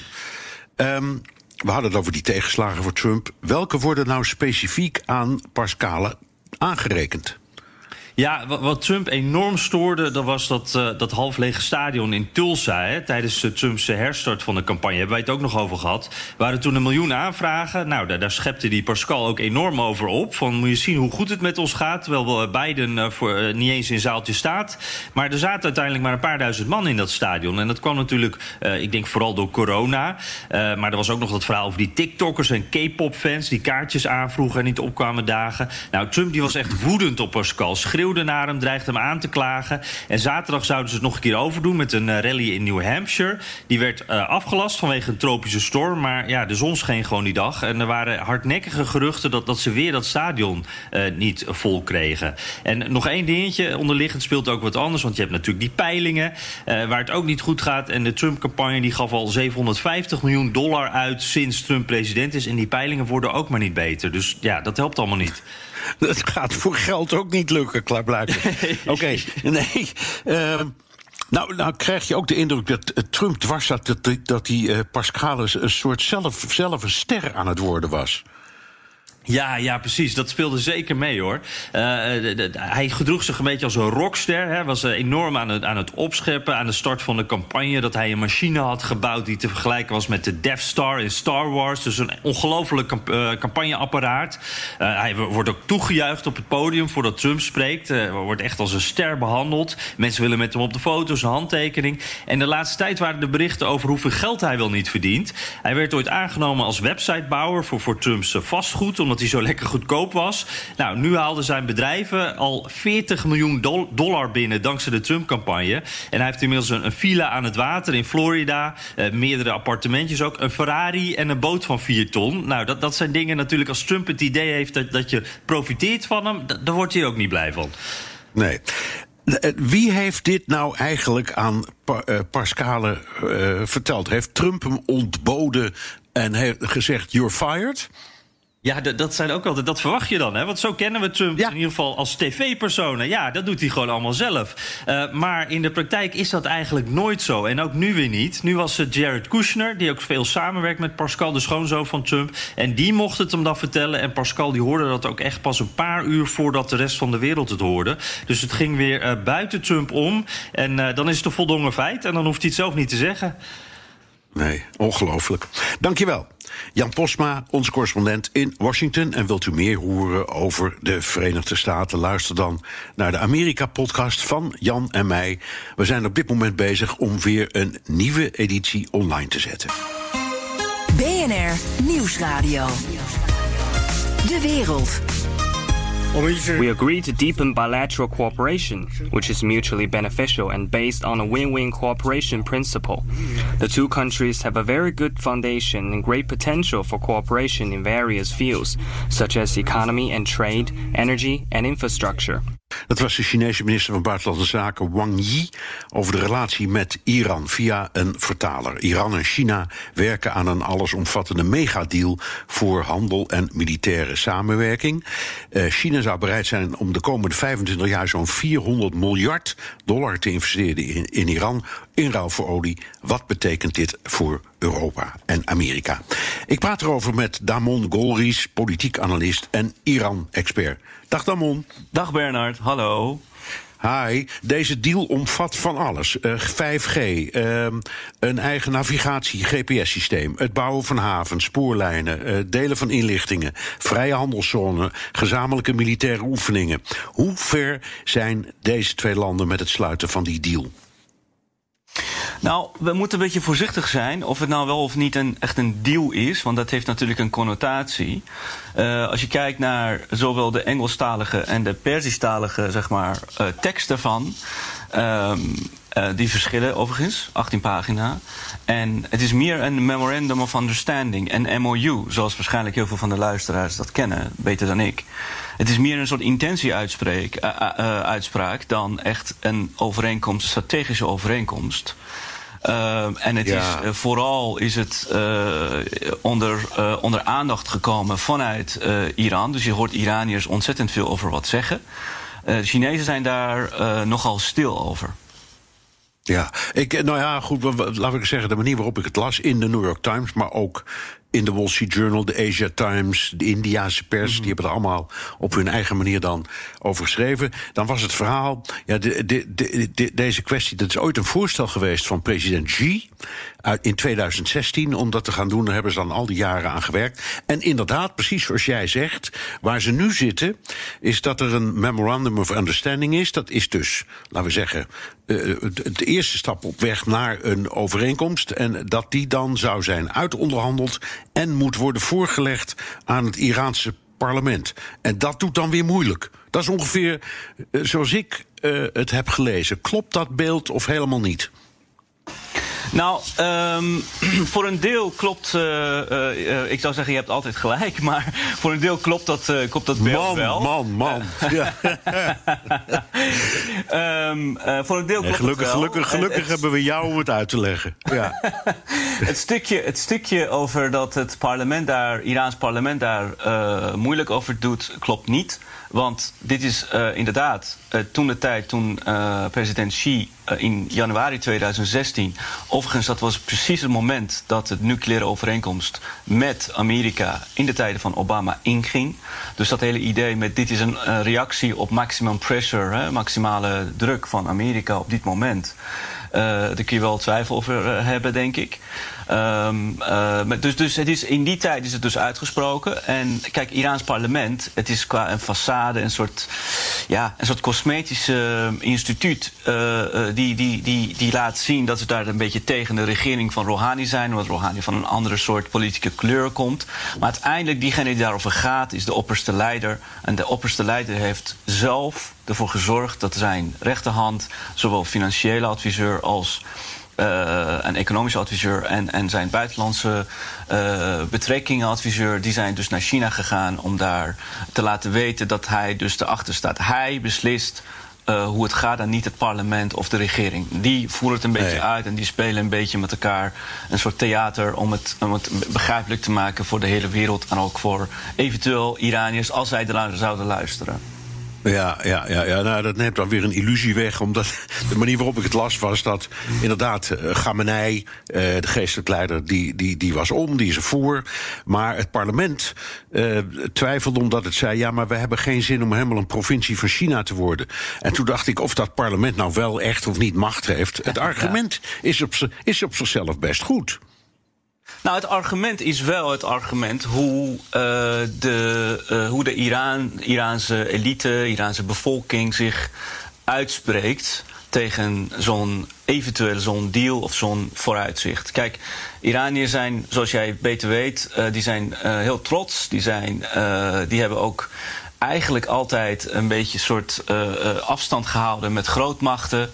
Um, we hadden het over die tegenslagen voor Trump. Welke worden nou specifiek aan Pascal aangerekend? Ja, wat Trump enorm stoorde, dat was dat, uh, dat half lege stadion in Tulsa. Hè, tijdens uh, Trumps herstart van de campagne. Hebben wij het ook nog over gehad. waren toen een miljoen aanvragen. Nou, daar, schepte die Pascal ook enorm over op. Van moet je zien hoe goed het met ons gaat. Terwijl Biden uh, voor, niet eens in zaaltje staat. Maar er zaten uiteindelijk maar een paar duizend man in dat stadion. En dat kwam natuurlijk, ik denk vooral door corona. maar er was ook nog dat verhaal over die TikTokkers en K-pop fans die kaartjes aanvroegen en niet opkwamen dagen. Nou, Trump die was echt woedend op Pascal. Schreeuwde schreeuwde naar hem, dreigde hem aan te klagen. En zaterdag zouden ze het nog een keer overdoen met een rally in New Hampshire. Die werd afgelast vanwege een tropische storm. Maar ja, de zon scheen gewoon die dag. En er waren hardnekkige geruchten dat, dat ze weer dat stadion niet vol kregen. En nog één dingetje, onderliggend speelt ook wat anders. Want je hebt natuurlijk die peilingen, waar het ook niet goed gaat. En de Trump-campagne die gaf al 750 miljoen dollar uit sinds Trump president is. En die peilingen worden ook maar niet beter. Dus ja, dat helpt allemaal niet. Dat gaat voor geld ook niet lukken, klaarblijkelijk. Oké, nee. Um, nou, nou krijg je ook de indruk dat uh, Trump dwars zat... dat, dat die uh, Pascalis een soort zelf, zelf een ster aan het worden was. Ja, ja, precies. Dat speelde zeker mee hoor. Uh, hij gedroeg zich een beetje als een rockster. Hij was enorm aan het, aan het opscheppen aan de start van de campagne. Dat hij een machine had gebouwd die te vergelijken was met de Death Star in Star Wars. Dus een ongelooflijk camp campagneapparaat. Hij wordt ook toegejuicht op het podium voordat Trump spreekt. Wordt echt als een ster behandeld. Mensen willen met hem op de foto, zijn handtekening. En de laatste tijd waren de berichten over hoeveel geld hij wel niet verdient. Hij werd ooit aangenomen als websitebouwer voor, voor Trumps vastgoed. Omdat hij zo lekker goedkoop was. Nou, nu haalden zijn bedrijven al 40 miljoen dollar binnen dankzij de Trump-campagne. En hij heeft inmiddels een, een, villa aan het water in Florida. Uh, meerdere appartementjes ook. Een Ferrari en een boot van 4 ton. Nou, dat, dat zijn dingen natuurlijk als Trump het idee heeft dat, dat je profiteert van hem. Daar wordt hij ook niet blij van. Nee. Eh, wie heeft dit nou eigenlijk aan uh, Pascale verteld? Heeft Trump hem ontboden en heeft gezegd: You're fired? Ja, dat zijn ook altijd, dat verwacht je dan, hè? Want zo kennen we Trump in ieder geval als tv-personen. Ja, dat doet hij gewoon allemaal zelf. Uh, maar in de praktijk is dat eigenlijk nooit zo. En ook nu weer niet. Nu was het Jared Kushner, die ook veel samenwerkt met Pascal, de schoonzoon van Trump. En die mocht het hem dan vertellen. En Pascal die hoorde dat ook echt pas een paar uur voordat de rest van de wereld het hoorde. Dus het ging weer uh, buiten Trump om. En uh, dan is het een voldongen feit. En dan hoeft hij het zelf niet te zeggen. Nee, ongelooflijk. Dankjewel. Jan Posma, onze correspondent in Washington. En wilt u meer horen over de Verenigde Staten? Luister dan naar de Amerika-podcast van Jan en mij. We zijn op dit moment bezig om weer een nieuwe editie online te zetten. BNR Nieuwsradio. De wereld. We agree to deepen bilateral cooperation, which is mutually beneficial and based on a win win cooperation principle. The two countries have a very good foundation and great potential for cooperation in various fields, such as economy and trade, energy, and infrastructure. Dat was de Chinese minister van Buitenlandse Zaken Wang Yi over de relatie met Iran via een vertaler. Iran en China werken aan een allesomvattende megadeal voor handel en militaire samenwerking. Uh, China zou bereid zijn om de komende 25 jaar zo'n 400 miljard dollar te investeren in, in Iran in ruil voor olie. Wat betekent dit voor Europa en Amerika? Ik praat erover met Damon Golries, politiek analist en Iran-expert. Dag Damon. Dag Bernard, hallo. Hi, deze deal omvat van alles. Uh, 5G, uh, een eigen navigatie, GPS-systeem, het bouwen van havens, spoorlijnen, uh, delen van inlichtingen, vrije handelszone, gezamenlijke militaire oefeningen. Hoe ver zijn deze twee landen met het sluiten van die deal? Nou, we moeten een beetje voorzichtig zijn of het nou wel of niet een, echt een deal is, want dat heeft natuurlijk een connotatie. Uh, als je kijkt naar zowel de Engelstalige en de Persischtalige zeg maar, uh, tekst daarvan. Um, uh, die verschillen overigens, 18 pagina. En het is meer een Memorandum of Understanding, een MOU, zoals waarschijnlijk heel veel van de luisteraars dat kennen, beter dan ik. Het is meer een soort intentie-uitspraak uh, dan echt een overeenkomst, een strategische overeenkomst. Uh, en het ja. is, uh, vooral is het uh, onder, onder aandacht gekomen vanuit Iran. Dus je hoort Iraniërs ontzettend veel over wat zeggen. de Chinezen zijn daar nogal stil over. Ja, ik, nou ja, goed, laat ik zeggen, de manier waarop ik het las in de New York Times, maar ook in de Wall Street Journal, de Asia Times, de Indiaanse pers, mm -hmm. die hebben er allemaal op hun eigen manier dan over geschreven. Dan was het verhaal, ja, de, de, de, deze kwestie, dat is ooit een voorstel geweest van president Xi in 2016 om dat te gaan doen. Daar hebben ze dan al die jaren aan gewerkt. En inderdaad, precies zoals jij zegt, waar ze nu zitten, is dat er een memorandum of understanding is. Dat is dus, laten we zeggen, de eerste stap op weg naar een overeenkomst. En dat die dan zou zijn uitonderhandeld en moet worden voorgelegd aan het Iraanse parlement. En dat doet dan weer moeilijk. Dat is ongeveer eh, zoals ik uh, het heb gelezen. Klopt dat beeld of helemaal niet? Nou, um, voor een deel klopt. Uh, uh, ik zou zeggen, je hebt altijd gelijk. Maar voor een deel klopt dat, uh, klopt dat beeld man, wel. Man, man, ja. um, voor een deel klopt gelukkig, wel. Gelukkig, gelukkig het, hebben we jou om het uit te leggen. Ja. het, stukje, het stukje over dat het parlement daar, Iraans parlement daar moeilijk over doet, klopt niet. Want dit is uh, inderdaad uh, toen de tijd toen uh, president Xi in januari 2016. Overigens, dat was precies het moment dat de nucleaire overeenkomst met Amerika in de tijden van Obama inging. Dus dat hele idee met dit is een reactie op maximum pressure, hè, maximale druk van Amerika op dit moment. daar kun je wel twijfel over hebben, denk ik. Um, uh, dus, dus het is, in die tijd is het dus uitgesproken. En kijk, Iraans parlement, het is qua een façade, een soort, ja, een soort cosmetische instituut. Uh, die, die, die, die laat zien dat ze daar een beetje tegen de regering van Rouhani zijn. Omdat Rouhani van een andere soort politieke kleur komt. Maar uiteindelijk, diegene die daarover gaat, is de opperste leider. En de opperste leider heeft zelf ervoor gezorgd dat zijn rechterhand, zowel financiële adviseur als uh, een economische adviseur en, en zijn buitenlandse uh, betrekkingenadviseur, die zijn dus naar China gegaan om daar te laten weten dat hij dus erachter staat. Hij beslist uh, hoe het gaat en niet het parlement of de regering. Die voeren het een beetje nee. uit en die spelen een beetje met elkaar een soort theater om het, om het begrijpelijk te maken voor de hele wereld en ook voor eventueel Iraniërs als zij er zouden luisteren. Ja, ja, ja, ja nou, dat neemt dan weer een illusie weg. Omdat de manier waarop ik het las was dat inderdaad uh, Gamenei, uh, de geestelijk leider, die, die, die was om, die is ervoor. Maar het parlement uh, twijfelde omdat het zei: ja, maar we hebben geen zin om helemaal een provincie van China te worden. En toen dacht ik of dat parlement nou wel echt of niet macht heeft. Het argument is op, is op zichzelf best goed. Nou, het argument is wel het argument hoe, uh, de, uh, hoe de Iran, Iraanse elite, Iraanse bevolking zich uitspreekt tegen zo'n eventueel zo'n deal of zo'n vooruitzicht. Kijk, Iraniërs zijn, zoals jij beter weet, uh, die zijn heel trots. Die, zijn, die hebben ook eigenlijk altijd een beetje soort afstand gehouden met grootmachten.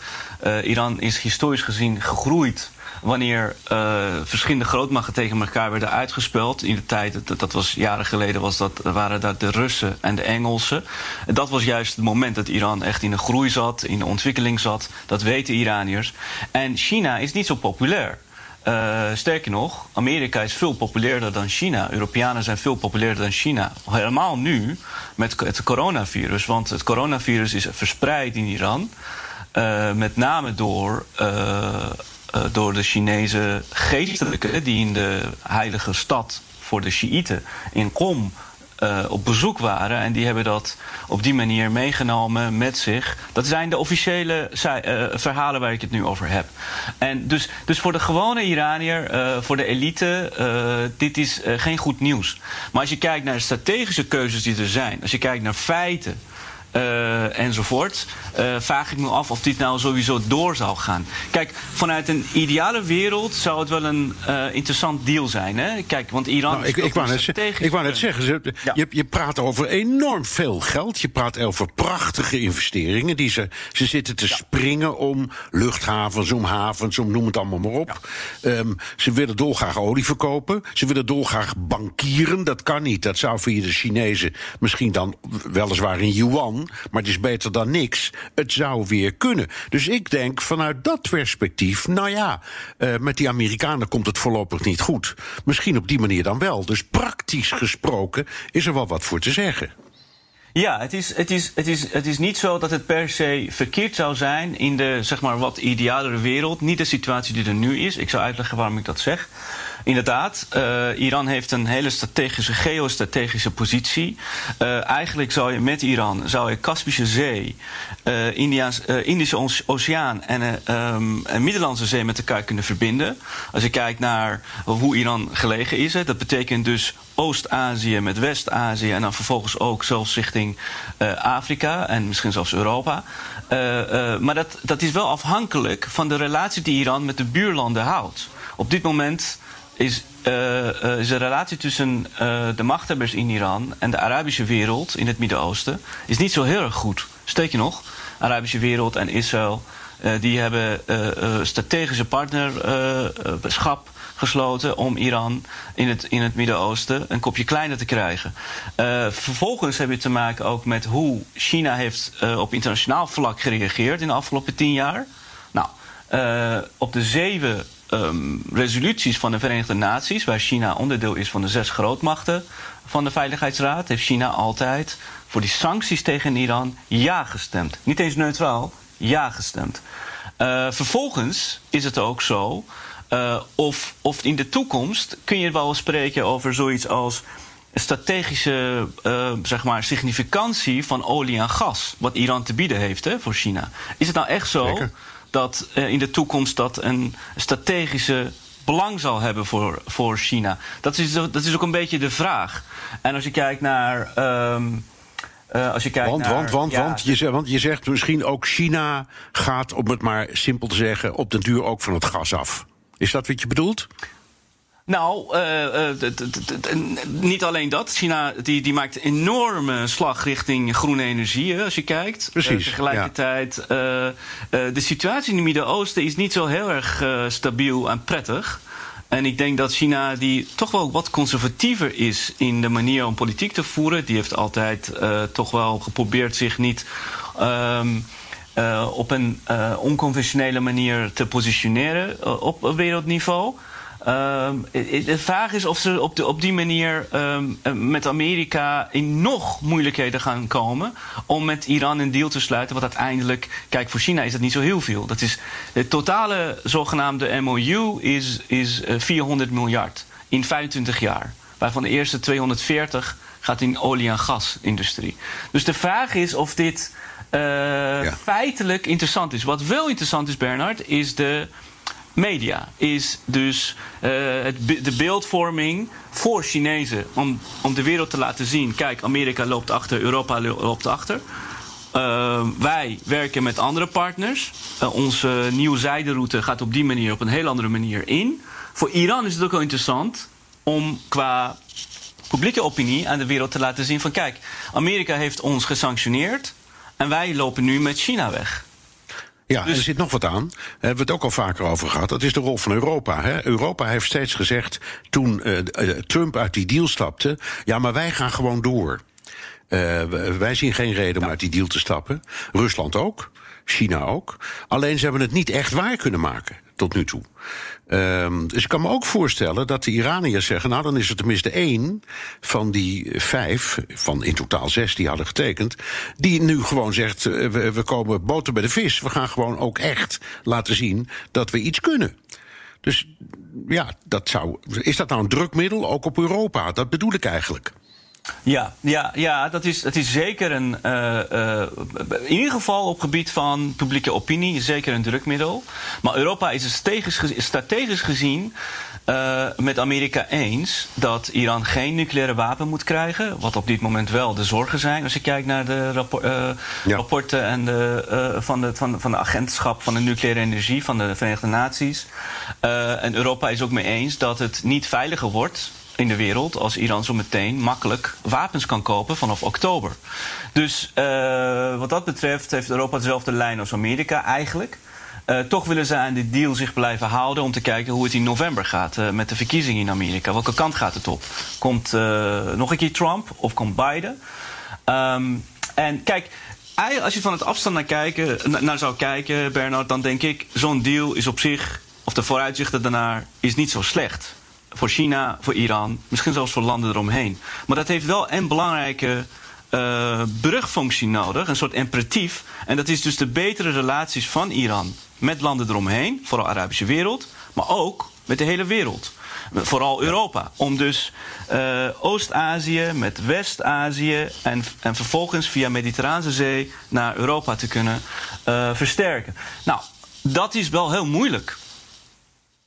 Iran is historisch gezien gegroeid wanneer uh, verschillende grootmachten tegen elkaar werden uitgespeeld. In de tijd, dat, dat was jaren geleden, was dat, waren dat de Russen en de Engelsen. En dat was juist het moment dat Iran echt in een groei zat, in een ontwikkeling zat. Dat weten Iraniërs. En China is niet zo populair. Uh, sterker nog, Amerika is veel populairder dan China. Europeanen zijn veel populairder dan China. Helemaal nu met het coronavirus. Want het coronavirus is verspreid in Iran. Uh, met name door door de Chinese geestelijken die in de heilige stad voor de Shiiten in Qom uh, op bezoek waren. En die hebben dat op die manier meegenomen met zich. Dat zijn de officiële uh, verhalen waar ik het nu over heb. En dus, dus voor de gewone Iranier, voor de elite, dit is geen goed nieuws. Maar als je kijkt naar de strategische keuzes die er zijn, als je kijkt naar feiten. Uh, enzovoort. Uh, vraag ik me af of dit nou sowieso door zou gaan. Kijk, vanuit een ideale wereld zou het wel een uh, interessant deal zijn. Hè? Kijk, want Iran. Nou, ik, ik, wou net, ik wou net zeggen, ja. je, je praat over enorm veel geld. Je praat over prachtige investeringen. Die ze, ze zitten te ja. springen om luchthavens, om havens, om noem het allemaal maar op. Ja. Um, ze willen dolgraag olie verkopen. Ze willen dolgraag bankieren. Dat kan niet. Dat zou via de Chinezen misschien dan weliswaar in yuan maar het is beter dan niks. Het zou weer kunnen. Dus ik denk vanuit dat perspectief, nou ja, uh, met die Amerikanen komt het voorlopig niet goed. Misschien op die manier dan wel. Dus praktisch gesproken is er wel wat voor te zeggen. Ja, het is, het, is, het, is, het is niet zo dat het per se verkeerd zou zijn in de zeg maar, wat idealere wereld. Niet de situatie die er nu is. Ik zou uitleggen waarom ik dat zeg. Inderdaad, uh, Iran heeft een hele strategische, geostrategische positie. Uh, eigenlijk zou je met Iran, zou je Kaspische Zee, uh, Indische Oceaan en, um, Middellandse Zee met elkaar kunnen verbinden. Als je kijkt naar hoe Iran gelegen is, dat betekent dus Oost-Azië met West-Azië en dan vervolgens ook zelfs richting Afrika en misschien zelfs Europa. maar dat, dat is wel afhankelijk van de relatie die Iran met de buurlanden houdt. Op dit moment is uh, is de relatie tussen uh, de machthebbers in Iran en de Arabische wereld in het Midden-Oosten is niet zo heel erg goed. Steek je nog? Arabische wereld en Israël, die hebben strategische partnerschap gesloten om Iran in het, in het Midden-Oosten een kopje kleiner te krijgen. Uh, vervolgens heb je te maken ook met hoe China heeft uh, op internationaal vlak gereageerd in de afgelopen tien jaar. Nou, uh, op de zeven um, resoluties van de Verenigde Naties, waar China onderdeel is van de zes grootmachten van de Veiligheidsraad, heeft China altijd voor die sancties tegen Iran ja gestemd. Niet eens neutraal, ja gestemd. vervolgens is het ook zo uh, of, of in de toekomst kun je wel spreken over zoiets als strategische uh, zeg maar, significantie van olie en gas, wat Iran te bieden heeft hè, voor China. Is het nou echt zo. Dat uh, in de toekomst dat een strategische belang zal hebben voor, voor China? Dat is, dat is ook een beetje de vraag. En als je kijkt naar. Um, uh, als je kijkt want, naar, want, want, ja, want, je zegt, want je zegt misschien ook China gaat, om het maar simpel te zeggen, op den duur ook van het gas af. Is dat wat je bedoelt? Nou, uh, uh, niet alleen dat. China die, die maakt een enorme slag richting groene energie, als je kijkt. Precies. Uh, tegelijkertijd, de situatie in het Midden-Oosten is niet zo heel erg stabiel en prettig. En ik denk dat China, die toch wel wat conservatiever is in de manier om politiek te voeren, die heeft altijd toch wel geprobeerd zich niet. Um, uh, op een uh, onconventionele manier te positioneren op wereldniveau. Ehm, de vraag is of ze op, de, op die manier um, met Amerika in nog moeilijkheden gaan komen om met Iran een deal te sluiten. Wat uiteindelijk, kijk, voor China is dat niet zo heel veel. Dat is, de totale zogenaamde MOU is, is 400 miljard in 25 jaar. Waarvan de eerste 240 gaat in olie- en gasindustrie. Dus de vraag is of dit uh, ja. feitelijk interessant is. Wat wel interessant is, Bernard, is de media. Is dus uh, het, de beeldvorming voor Chinezen. Om, om de wereld te laten zien: kijk, Amerika loopt achter, Europa loopt achter. Uh, wij werken met andere partners. Uh, onze nieuwe zijderoute gaat op die manier, op een heel andere manier in. Voor Iran is het ook wel interessant om qua publieke opinie aan de wereld te laten zien: van kijk, Amerika heeft ons gesanctioneerd. En wij lopen nu met China weg. Ja, dus... er zit nog wat aan. Daar hebben we het ook al vaker over gehad. Dat is de rol van Europa. Hè? Europa heeft steeds gezegd, toen uh, Trump uit die deal stapte... ja, maar wij gaan gewoon door. Uh, wij zien geen reden om uit die deal te stappen. Rusland ook. China ook. Alleen ze hebben het niet echt waar kunnen maken tot nu toe. Um, dus ik kan me ook voorstellen dat de Iraniërs zeggen: Nou, dan is er tenminste één van die vijf, van in totaal zes die hadden getekend, die nu gewoon zegt: we, we komen boter bij de vis. We gaan gewoon ook echt laten zien dat we iets kunnen. Dus ja, dat zou. Is dat nou een drukmiddel ook op Europa? Dat bedoel ik eigenlijk. Ja, ja, ja dat, is, dat is zeker een. Uh, uh, in ieder geval op gebied van publieke opinie, zeker een drukmiddel. Maar Europa is strategisch, strategisch gezien. Uh, met Amerika eens dat Iran geen nucleaire wapen moet krijgen. Wat op dit moment wel de zorgen zijn. Als je kijkt naar de rappor ja. rapporten en de, van, de, van, van de agentschap van de nucleaire energie van de Verenigde Naties. en Europa is ook mee eens dat het niet veiliger wordt in de wereld als Iran zo meteen makkelijk wapens kan kopen vanaf oktober. Dus uh, wat dat betreft heeft Europa dezelfde lijn als Amerika eigenlijk. Uh, toch willen ze aan die deal zich blijven houden om te kijken hoe het in november gaat uh, met de verkiezingen in Amerika. Welke kant gaat het op? Komt nog een keer Trump of komt Biden? Um, en kijk, als je van het afstand naar, kijken, naar zou kijken, Bernard, dan denk ik, zo'n deal is op zich, of de vooruitzichten daarnaar, is niet zo slecht voor China, voor Iran, misschien zelfs voor landen eromheen. Maar dat heeft wel een belangrijke uh, brugfunctie nodig, een soort imperatief. En dat is dus de betere relaties van Iran met landen eromheen, vooral de Arabische wereld, maar ook met de hele wereld. Vooral Europa. Om dus uh, Oost-Azië met West-Azië en, en vervolgens via Mediterrane Zee naar Europa te kunnen uh, versterken. Nou, dat is wel heel moeilijk.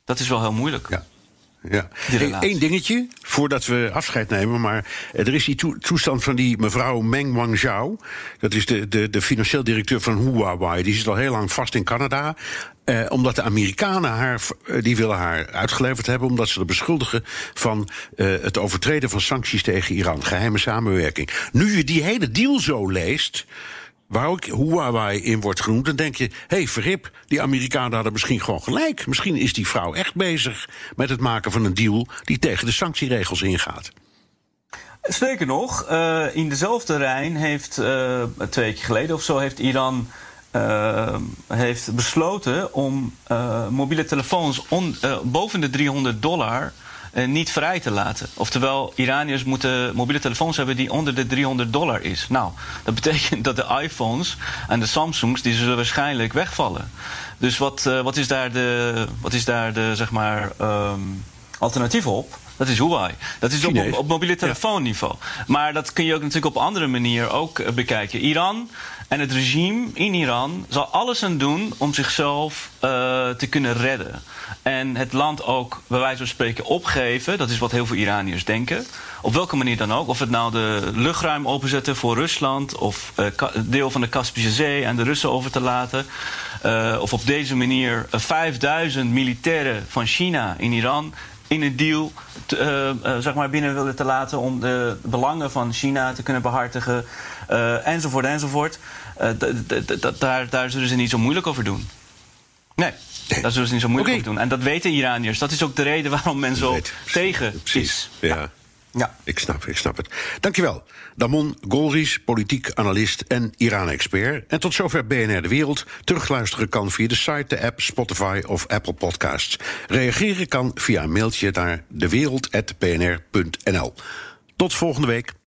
Dat is wel heel moeilijk. Ja. Ja. Eén dingetje, voordat we afscheid nemen. Maar er is die toestand van die mevrouw Meng Wanzhou. Dat is de, de, de financieel directeur van Huawei. Die zit al heel lang vast in Canada. Eh, omdat de Amerikanen haar, eh, die willen haar uitgeleverd hebben, omdat ze er beschuldigen van eh, het overtreden van sancties tegen Iran, geheime samenwerking. Nu je die hele deal zo leest, waar ook Huawei in wordt genoemd, dan denk je: hé, hey, verhip, die Amerikanen hadden misschien gewoon gelijk. Misschien is die vrouw echt bezig met het maken van een deal die tegen de sanctieregels ingaat. Zeker nog, uh, in dezelfde Rijn heeft uh, twee weken geleden of zo heeft Iran uh, heeft besloten om mobiele telefoons on, boven de 300 dollar niet vrij te laten. Oftewel, Iraniërs moeten mobiele telefoons hebben die onder de 300 dollar is. Nou, dat betekent dat de iPhones en de Samsungs die zullen waarschijnlijk wegvallen. Dus wat, wat is daar de, wat is daar de zeg maar, um, alternatief op? Dat is Huawei. Dat is op, op, mobiele telefoonniveau. Ja. Maar dat kun je ook natuurlijk op andere manier ook bekijken. Iran en het regime in Iran zal alles aan doen om zichzelf uh, te kunnen redden. En het land ook, bij wijze van spreken, opgeven. Dat is wat heel veel Iraniërs denken. Op welke manier dan ook. Of het nou de luchtruim openzetten voor Rusland. Of uh, deel van de Kaspische Zee aan de Russen over te laten. Uh, of op deze manier 5000 militairen van China in Iran in een deal zeg maar binnen willen te laten om de belangen van China te kunnen behartigen, uh, enzovoort, enzovoort. daar, daar zullen ze niet zo moeilijk over doen. Nee, daar zullen ze niet zo moeilijk okay. over doen. En dat weten Iraniërs. Dat is ook de reden waarom men zo tegen Precies. is. Ja. Ja. Ik snap, ik snap het. Dankjewel. Damon Golris, politiek analist en Iran-expert. En tot zover BNR De Wereld. Terugluisteren kan via de site, de app, Spotify of Apple Podcasts. Reageren kan via een mailtje naar dewereld.bnr.nl. Tot volgende week.